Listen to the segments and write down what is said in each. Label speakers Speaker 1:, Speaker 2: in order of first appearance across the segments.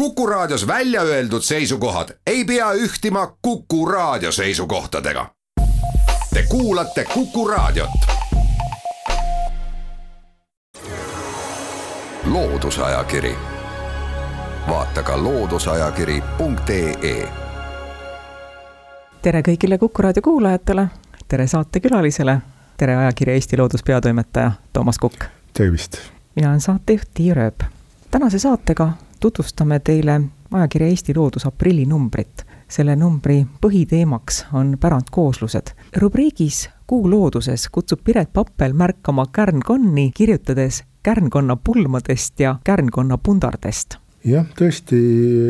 Speaker 1: Kuku Raadios välja öeldud seisukohad ei pea ühtima Kuku Raadio seisukohtadega. Te kuulate Kuku Raadiot. loodusajakiri, vaata ka looduseajakiri.ee.
Speaker 2: tere kõigile Kuku Raadio kuulajatele, tere saatekülalisele, tere ajakirja Eesti Loodus peatoimetaja Toomas Kukk.
Speaker 3: tervist.
Speaker 2: mina olen saatejuht Tiia Rööp. tänase saatega tutvustame teile ajakirja Eesti Loodus aprillinumbrit. selle numbri põhiteemaks on pärandkooslused. rubriigis Kuu looduses kutsub Piret Pappel märkama kärnkonni, kirjutades kärnkonna pulmadest ja kärnkonna pundardest.
Speaker 3: jah, tõesti,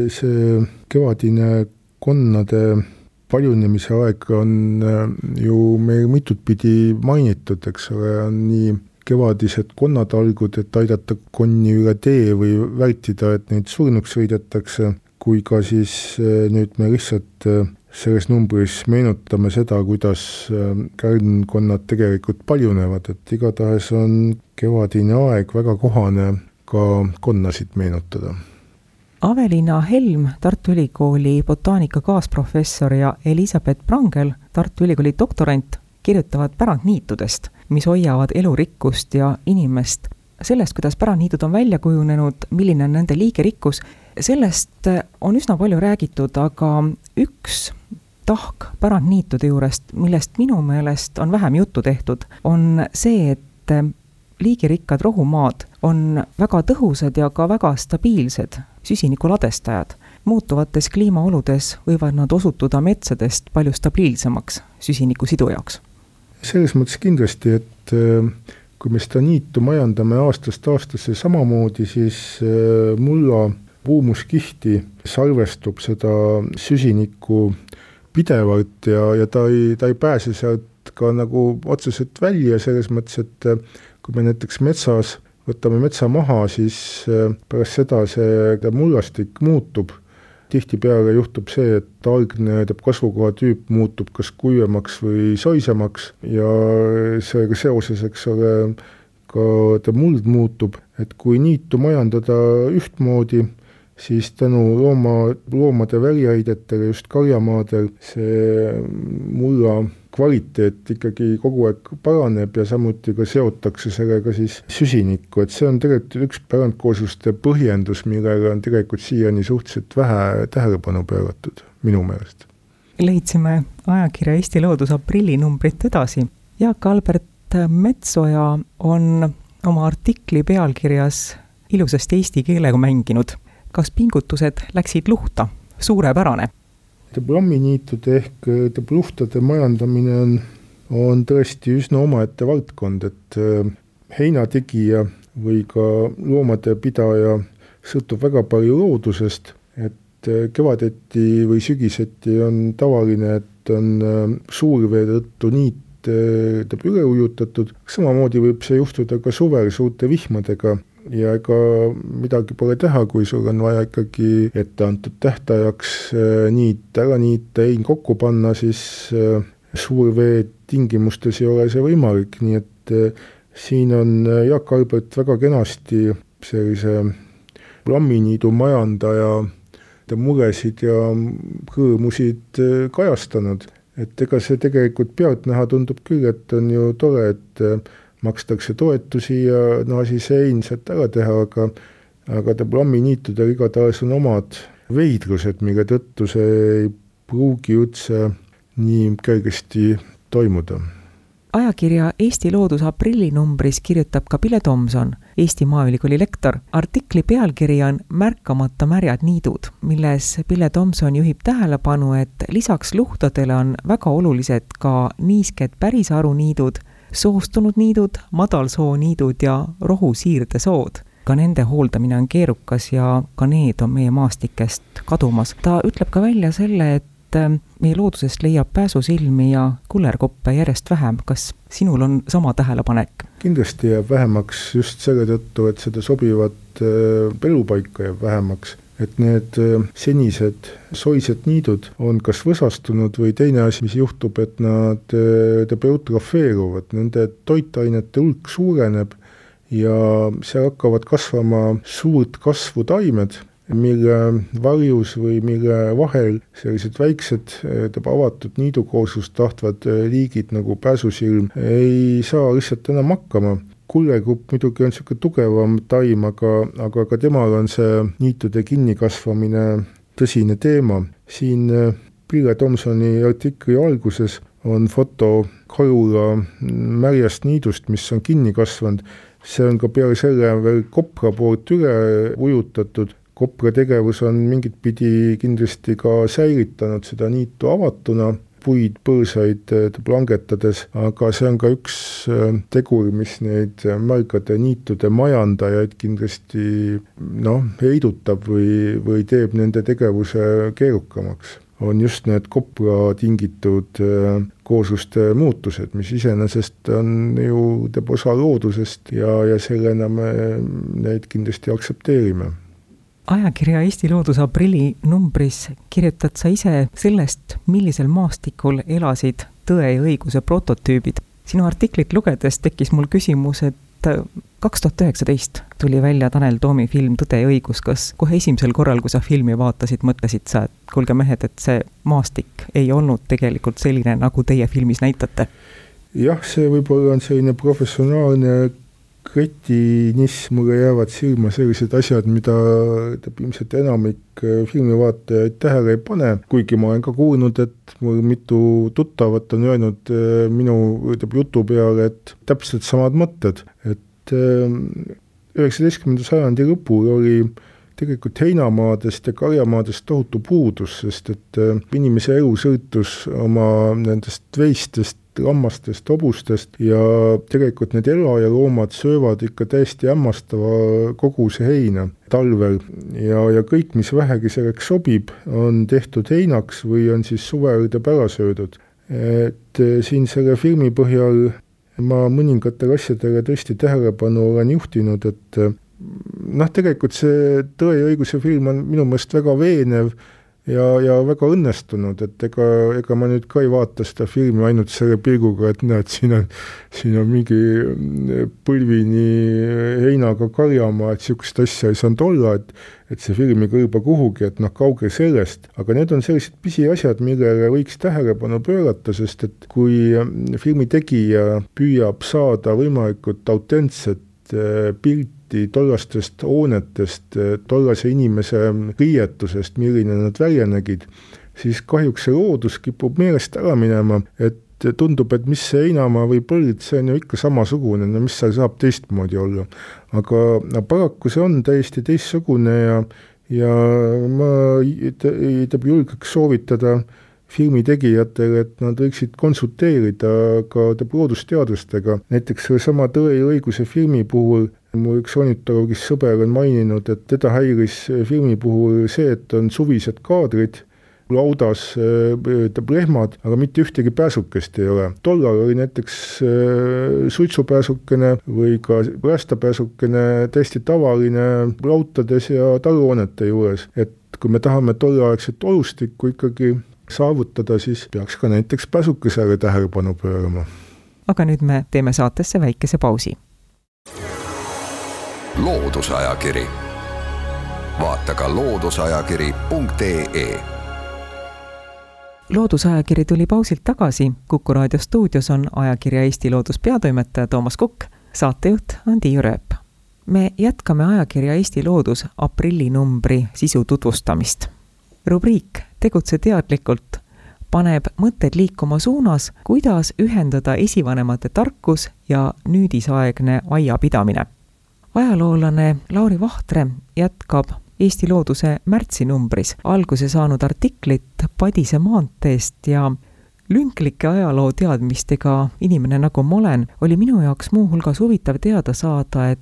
Speaker 3: see kevadine konnade paljunemise aeg on äh, ju meil mitut pidi mainitud, eks ole, on nii kevadised konnatalgud, et aidata konni üle tee või vältida, et neid surnuks sõidetakse, kui ka siis eh, nüüd me lihtsalt eh, selles numbris meenutame seda, kuidas eh, kärnkonnad tegelikult paljunevad, et igatahes on kevadine aeg väga kohane ka konnasid meenutada.
Speaker 2: Aveliina Helm, Tartu Ülikooli botaanika kaasprofessor ja Elizabeth Prangel, Tartu Ülikooli doktorant, kirjutavad pärandniitudest mis hoiavad elurikkust ja inimest. sellest, kuidas pärandniidud on välja kujunenud, milline on nende liigirikkus, sellest on üsna palju räägitud, aga üks tahk pärandniitude juurest, millest minu meelest on vähem juttu tehtud, on see, et liigirikkad rohumaad on väga tõhusad ja ka väga stabiilsed süsinikuladestajad. muutuvates kliimaoludes võivad nad osutuda metsadest palju stabiilsemaks süsiniku sidujaks
Speaker 3: selles mõttes kindlasti, et äh, kui me seda niitu majandame aastast aastasse samamoodi, siis äh, mulla puumuskihti salvestub seda süsinikku pidevalt ja, ja ta ei, ta ei pääse sealt ka nagu otseselt välja selles mõttes, et äh, kui me näiteks metsas võtame metsa maha, siis pärast seda see mullastik muutub tihtipeale juhtub see, et algne kasvukoha tüüp muutub kas kuivemaks või soisemaks ja sellega seoses, eks ole, ka ta muld muutub, et kui niitu majandada ühtmoodi, siis tänu looma, loomade väliaidetele just karjamaadel see mulla kvaliteet ikkagi kogu aeg paraneb ja samuti ka seotakse sellega siis süsinikku, et see on tegelikult üks pärandkoosluste põhjendus, millele on tegelikult siiani suhteliselt vähe tähelepanu pööratud, minu meelest.
Speaker 2: leidsime ajakirja Eesti Loodus aprillinumbrit edasi. Jaak Albert Metsoja on oma artikli pealkirjas ilusasti eesti keelega mänginud. kas pingutused läksid luhta? suurepärane
Speaker 3: Deblamminiitude ehk debluhtade majandamine on, on tõesti üsna omaette valdkond, et äh, heinategija või ka loomade pidaja sõltub väga palju loodusest, et äh, kevadeti või sügiseti on tavaline, et on suurvee tõttu niit teeb üle ujutatud, samamoodi võib see juhtuda ka suvel suurte vihmadega ja ega midagi pole teha, kui sul on vaja ikkagi ette antud tähtajaks äh, niit ära niita, hein kokku panna, siis äh, suurvee tingimustes ei ole see võimalik, nii et äh, siin on Jaak Albert väga kenasti sellise lamminiidu majandaja muresid ja rõõmusid kajastanud. et ega see tegelikult pealtnäha tundub küll, et on ju tore, et makstakse toetusi ja no asi see hein sealt ära teha, aga aga diplomminiitudel igatahes on omad veidrused, mille tõttu see ei pruugi üldse nii kergesti toimuda.
Speaker 2: ajakirja Eesti Loodus aprillinumbris kirjutab ka Pille Tomson, Eesti Maaülikooli lektor. artikli pealkiri on Märkamata märjad niidud, milles Pille Tomson juhib tähelepanu, et lisaks luhtadele on väga olulised ka niisked pärisharuniidud soostunud niidud, madalsooniidud ja rohusiirdesood. ka nende hooldamine on keerukas ja ka need on meie maastikest kadumas. ta ütleb ka välja selle, et ähm, meie loodusest leiab pääsusilmi ja kullerkoppe järjest vähem, kas sinul on sama tähelepanek?
Speaker 3: kindlasti jääb vähemaks just selle tõttu, et seda sobivat äh, elupaika jääb vähemaks et need äh, senised soised niidud on kas võsastunud või teine asi, mis juhtub, et nad äh, eutrofeeruvad, nende toitainete hulk suureneb ja seal hakkavad kasvama suurt kasvu taimed, mille varjus või mille vahel sellised väiksed, tähendab avatud niidukooslust tahtvad liigid nagu pääsusilm ei saa lihtsalt enam hakkama kullegrupp muidugi on niisugune tugevam taim, aga, aga ka temal on see niitude kinnikasvamine tõsine teema. siin Pille Tomsoni artikli alguses on foto Karula märjast niidust, mis on kinni kasvanud, see on ka peale selle veel kopra poolt üle ujutatud, kopra tegevus on mingit pidi kindlasti ka säilitanud seda niitu avatuna, puid, põõsaid langetades, aga see on ka üks äh, tegur, mis neid märgade niitude majandajaid kindlasti noh, heidutab või, või teeb nende tegevuse keerukamaks. On just need kopra tingitud koosluste muutused, mis iseenesest on ju, teeb osa loodusest ja, ja sellena me neid kindlasti aktsepteerime
Speaker 2: ajakirja Eesti Loodus aprilli numbris kirjutad sa ise sellest, millisel maastikul elasid Tõe ja õiguse prototüübid. sinu artiklit lugedes tekkis mul küsimus, et kaks tuhat üheksateist tuli välja Tanel Toomi film Tõde ja õigus, kas kohe esimesel korral, kui sa filmi vaatasid, mõtlesid sa, et kuulge mehed, et see maastik ei olnud tegelikult selline, nagu teie filmis näitate?
Speaker 3: jah, see võib-olla on selline professionaalne kretinism, mulle jäävad silma sellised asjad, mida ütleb ilmselt enamik äh, filmivaatajaid tähele ei pane, kuigi ma olen ka kuulnud, et mul mitu tuttavat on öelnud äh, minu, ütleb jutu peale, et täpselt samad mõtted, et äh, üheksateistkümnenda sajandi lõpul oli tegelikult heinamaadest ja karjamaadest tohutu puudus, sest et inimese elu sõltus oma nendest veistest lammastest, hobustest ja tegelikult need elajaloomad söövad ikka täiesti hämmastava koguse heina talvel ja, ja kõik, mis vähegi selleks sobib, on tehtud heinaks või on siis suveõudeb ära söödud. et eh, siin selle filmi põhjal ma mõningatele asjadele tõesti tähelepanu olen juhtinud, et eh, noh, tegelikult see Tõe ja õiguse film on minu meelest väga veenev ja, ja väga õnnestunud, et ega, ega ma nüüd ka ei vaata seda filmi ainult selle pilguga, et näed, siin on, siin on mingi põlvini heinaga karjamaa, et niisugust asja ei saanud olla, et et see film ei kõlba kuhugi, et noh, kaugel sellest, aga need on sellised pisiasjad, millele võiks tähelepanu pöörata, sest et kui filmi tegija püüab saada võimalikult autentset eh, pilti, pilti tollastest hoonetest, tollase inimese riietusest, milline nad välja nägid, siis kahjuks see loodus kipub meelest ära minema, et tundub, et mis see heinamaa või põld, see on ju ikka samasugune, no mis seal saab teistmoodi olla. aga no paraku see on täiesti teistsugune ja, ja ma tähendab, julgeks soovitada filmi tegijatele, et nad võiksid konsulteerida ka loodusteadlastega, näiteks sellesama Tõe ja õiguse filmi puhul mu üks ornitoloogist sõber on maininud, et teda häiris filmi puhul see, et on suvised kaadrid, laudas ütleb lehmad, aga mitte ühtegi pääsukest ei ole. tollal oli näiteks äh, suitsupääsukene või ka räästapääsukene täiesti tavaline lautades ja taluhoonete juures, et kui me tahame tolleaegset olustikku ikkagi saavutada, siis peaks ka näiteks pääsukesele tähelepanu pöörama.
Speaker 2: aga nüüd me teeme saatesse väikese pausi
Speaker 1: loodusajakiri, vaata ka looduseajakiri.ee
Speaker 2: loodusajakiri tuli pausilt tagasi, Kuku raadio stuudios on ajakirja Eesti Loodus peatoimetaja Toomas Kukk, saatejuht on Tiiu Rööp. me jätkame ajakirja Eesti Loodus aprillinumbri sisu tutvustamist. rubriik Tegutse teadlikult paneb mõtted liikuma suunas, kuidas ühendada esivanemate tarkus ja nüüdisaegne aiapidamine ajaloolane Lauri Vahtre jätkab Eesti Looduse märtsinumbris alguse saanud artiklit Padise maanteest ja lünklike ajalooteadmistega inimene, nagu ma olen, oli minu jaoks muuhulgas huvitav teada saada, et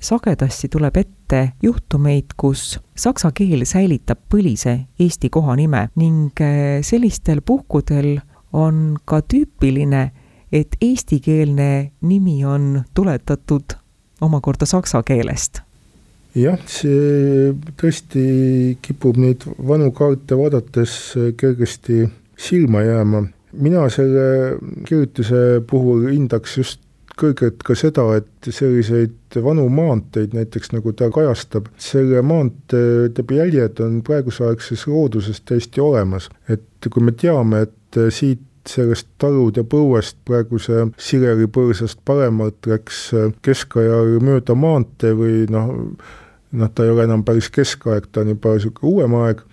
Speaker 2: sagedasti tuleb ette juhtumeid, kus saksa keel säilitab põlise eesti kohanime ning sellistel puhkudel on ka tüüpiline, et eestikeelne nimi on tuletatud omakorda saksa keelest?
Speaker 3: jah, see tõesti kipub neid vanu kaarte vaadates kergesti silma jääma. mina selle kirjutuse puhul hindaks just kõrgelt ka seda, et selliseid vanu maanteid, näiteks nagu ta kajastab, selle maantee jäljed on praegusaegses looduses täiesti olemas. et kui me teame, et siit sellest talude põuest praeguse Sireli põõsast paremalt läks keskajal mööda maantee või noh, noh, ta ei ole enam päris keskaeg, ta on juba niisugune uuem aeg,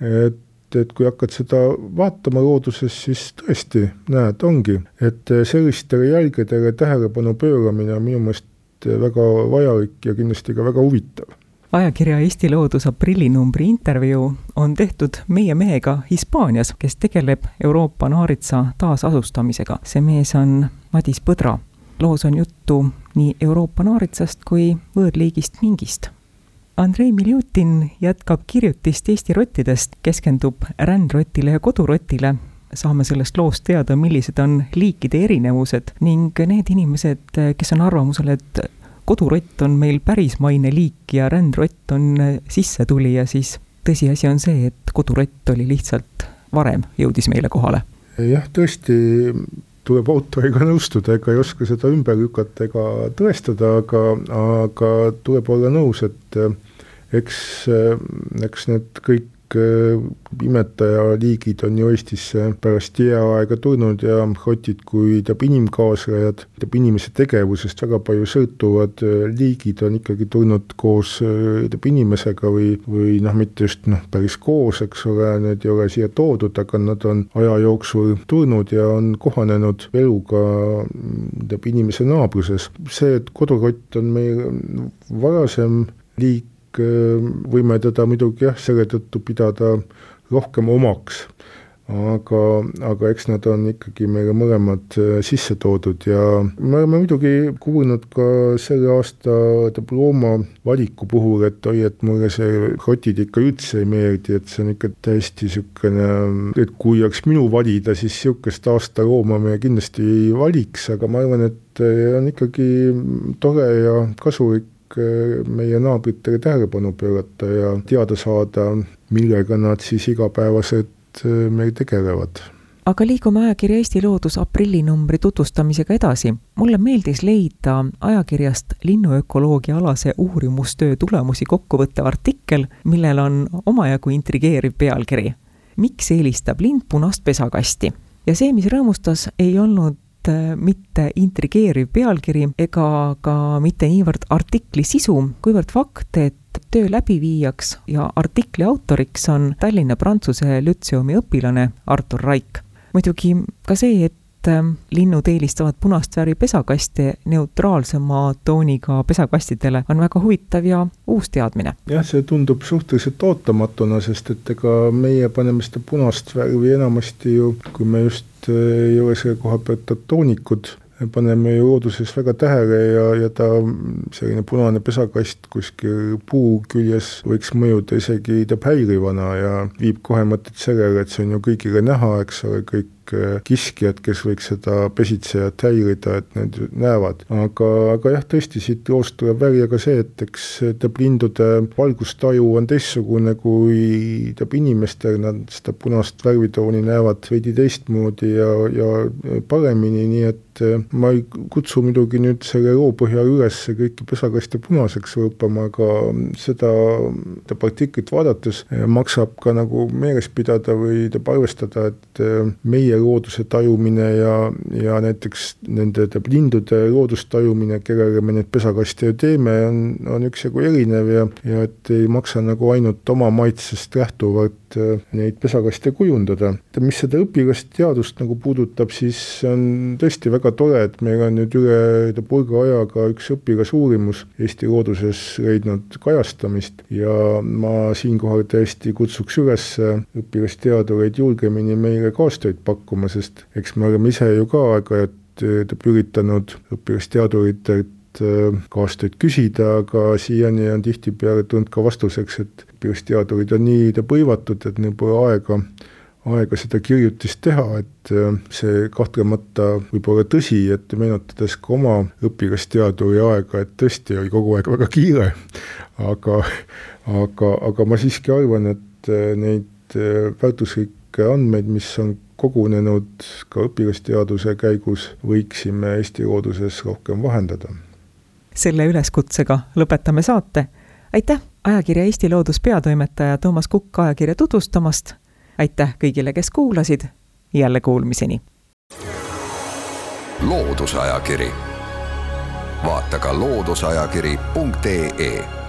Speaker 3: et et kui hakkad seda vaatama looduses, siis tõesti näed, ongi, et sellistele jälgedele tähelepanu pööramine on minu meelest väga vajalik ja kindlasti ka väga huvitav
Speaker 2: ajakirja Eesti Loodus aprillinumbri intervjuu on tehtud meie mehega Hispaanias, kes tegeleb Euroopa naaritsa taasasustamisega. see mees on Madis Põdra. loos on juttu nii Euroopa naaritsast kui võõrliigist mingist Andrei Miljutin jätkab kirjutist Eesti rottidest, keskendub rändrotile ja kodurotile. saame sellest loost teada, millised on liikide erinevused ning need inimesed, kes on arvamusel, et kodurott on meil pärismaine liik ja rändrott on sissetulija, siis tõsiasi on see, et kodurott oli lihtsalt varem, jõudis meile kohale.
Speaker 3: jah, tõesti tuleb autoriga nõustuda, ega ei oska seda ümber lükata ega tõestada, aga, aga tuleb olla nõus, et eks, eks need kõik Äh, imetajaliigid on ju Eestisse pärast jääaega tulnud ja rotid kui teab inimkaaslejad, teab inimese tegevusest väga palju sõltuvad äh, liigid on ikkagi tulnud koos äh, teab inimesega või, või noh, mitte just noh, päris koos, eks ole, need ei ole siia toodud, aga nad on aja jooksul tulnud ja on kohanenud eluga teab inimese naabruses. see, et kodurott on meil varasem liik, võime teda muidugi jah, selle tõttu pidada rohkem omaks, aga, aga eks nad on ikkagi meile mõlemad äh, sisse toodud ja me oleme muidugi kuulnud ka selle aasta diploma valiku puhul, et oi, et mulle see rotid ikka üldse ei meeldi, et see on ikka täiesti niisugune, et kui oleks minu valida, siis niisugust aasta looma me kindlasti ei valiks, aga ma arvan, et äh, on ikkagi tore ja kasulik Eh, meie naabritele tähelepanu pöörata ja teada saada, millega nad siis igapäevaselt eh, meil tegelevad
Speaker 2: aga liigume ajakirja Eesti Loodus aprillinumbri tutvustamisega edasi. mulle meeldis leida ajakirjast linnuökoloogia alase uurimustöö tulemusi kokkuvõttev artikkel, millel on omajagu intrigeeriv pealkiri. miks eelistab lind punast pesakasti? ja see, mis rõõmustas, ei olnud mitte intrigeeriv pealkiri ega ka mitte niivõrd artikli sisu, kuivõrd fakt, et töö läbiviijaks ja artikli autoriks on Tallinna Prantsuse Lütseumi õpilane Artur Raik. muidugi ka see, et äh, linnud eelistavad punast värvi pesakaste neutraalsema tooniga pesakastidele on väga huvitav ja uus teadmine.
Speaker 3: jah, see tundub suhteliselt ootamatuna, sest et ega meie paneme seda punast värvi enamasti ju, kui me just ei ole selle koha pealt tatoonikud, paneme ju looduses väga tähele ja, ja ta selline punane pesakast kuskil puu küljes võiks mõjuda isegi häirivana ja viib kohe mõtet sellele, et see on ju kõigile näha, eks ole, kõik Äh, kiskjad, kes võiks seda pesitsejat häirida, et need näevad. aga, aga jah, tõesti, siit loost tuleb välja ka see, et eks teab lindude valgustaju on teistsugune kui teab inimestel, nad seda punast värvitooni näevad veidi teistmoodi ja, ja paremini, nii et äh, ma ei kutsu muidugi nüüd selle loo põhjal üles kõiki pesakaste punaseks võõpama, aga seda artiklit vaadates äh, maksab ka nagu meeles pidada või arvestada, et meie looduse tajumine ja, ja näiteks nende lindude loodustajumine, kellele me neid pesakaste ju teeme, on, on üksjagu erinev ja, ja et ei maksa nagu ainult oma maitsest lähtuvalt äh, neid pesakaste kujundada. mis seda õpilasteadust nagu puudutab, siis on tõesti väga tore, et meil on nüüd üle pulga ajaga üks õpilasuurimus Eesti looduses leidnud kajastamist ja ma siinkohal tõesti kutsuks üles õpilasteadureid julgemini meile kaastööd pakkuma, pakkuma, sest eks me oleme ise ju ka aeg-ajalt eh, üritanud õpilasteaduritelt eh, kaastööd küsida, aga siiani on tihtipeale tulnud ka vastuseks, et õpilasteadurid on nii põivatud, et neil pole aega, aega seda kirjutist teha, et eh, see kahtlemata võib olla tõsi, et meenutades ka oma õpilasteaduri aega, et tõesti oli kogu aeg väga kiire, aga aga, aga ma siiski arvan, et neid väärtuslikke andmeid, mis on kogunenud ka õpilasteaduse käigus, võiksime Eesti looduses rohkem vahendada.
Speaker 2: selle üleskutsega lõpetame saate. aitäh, ajakirja Eesti Loodus peatoimetaja Toomas Kukk ajakirja tutvustamast. aitäh kõigile, kes kuulasid. jälle kuulmiseni.
Speaker 1: loodusajakiri vaata ka looduseajakiri.ee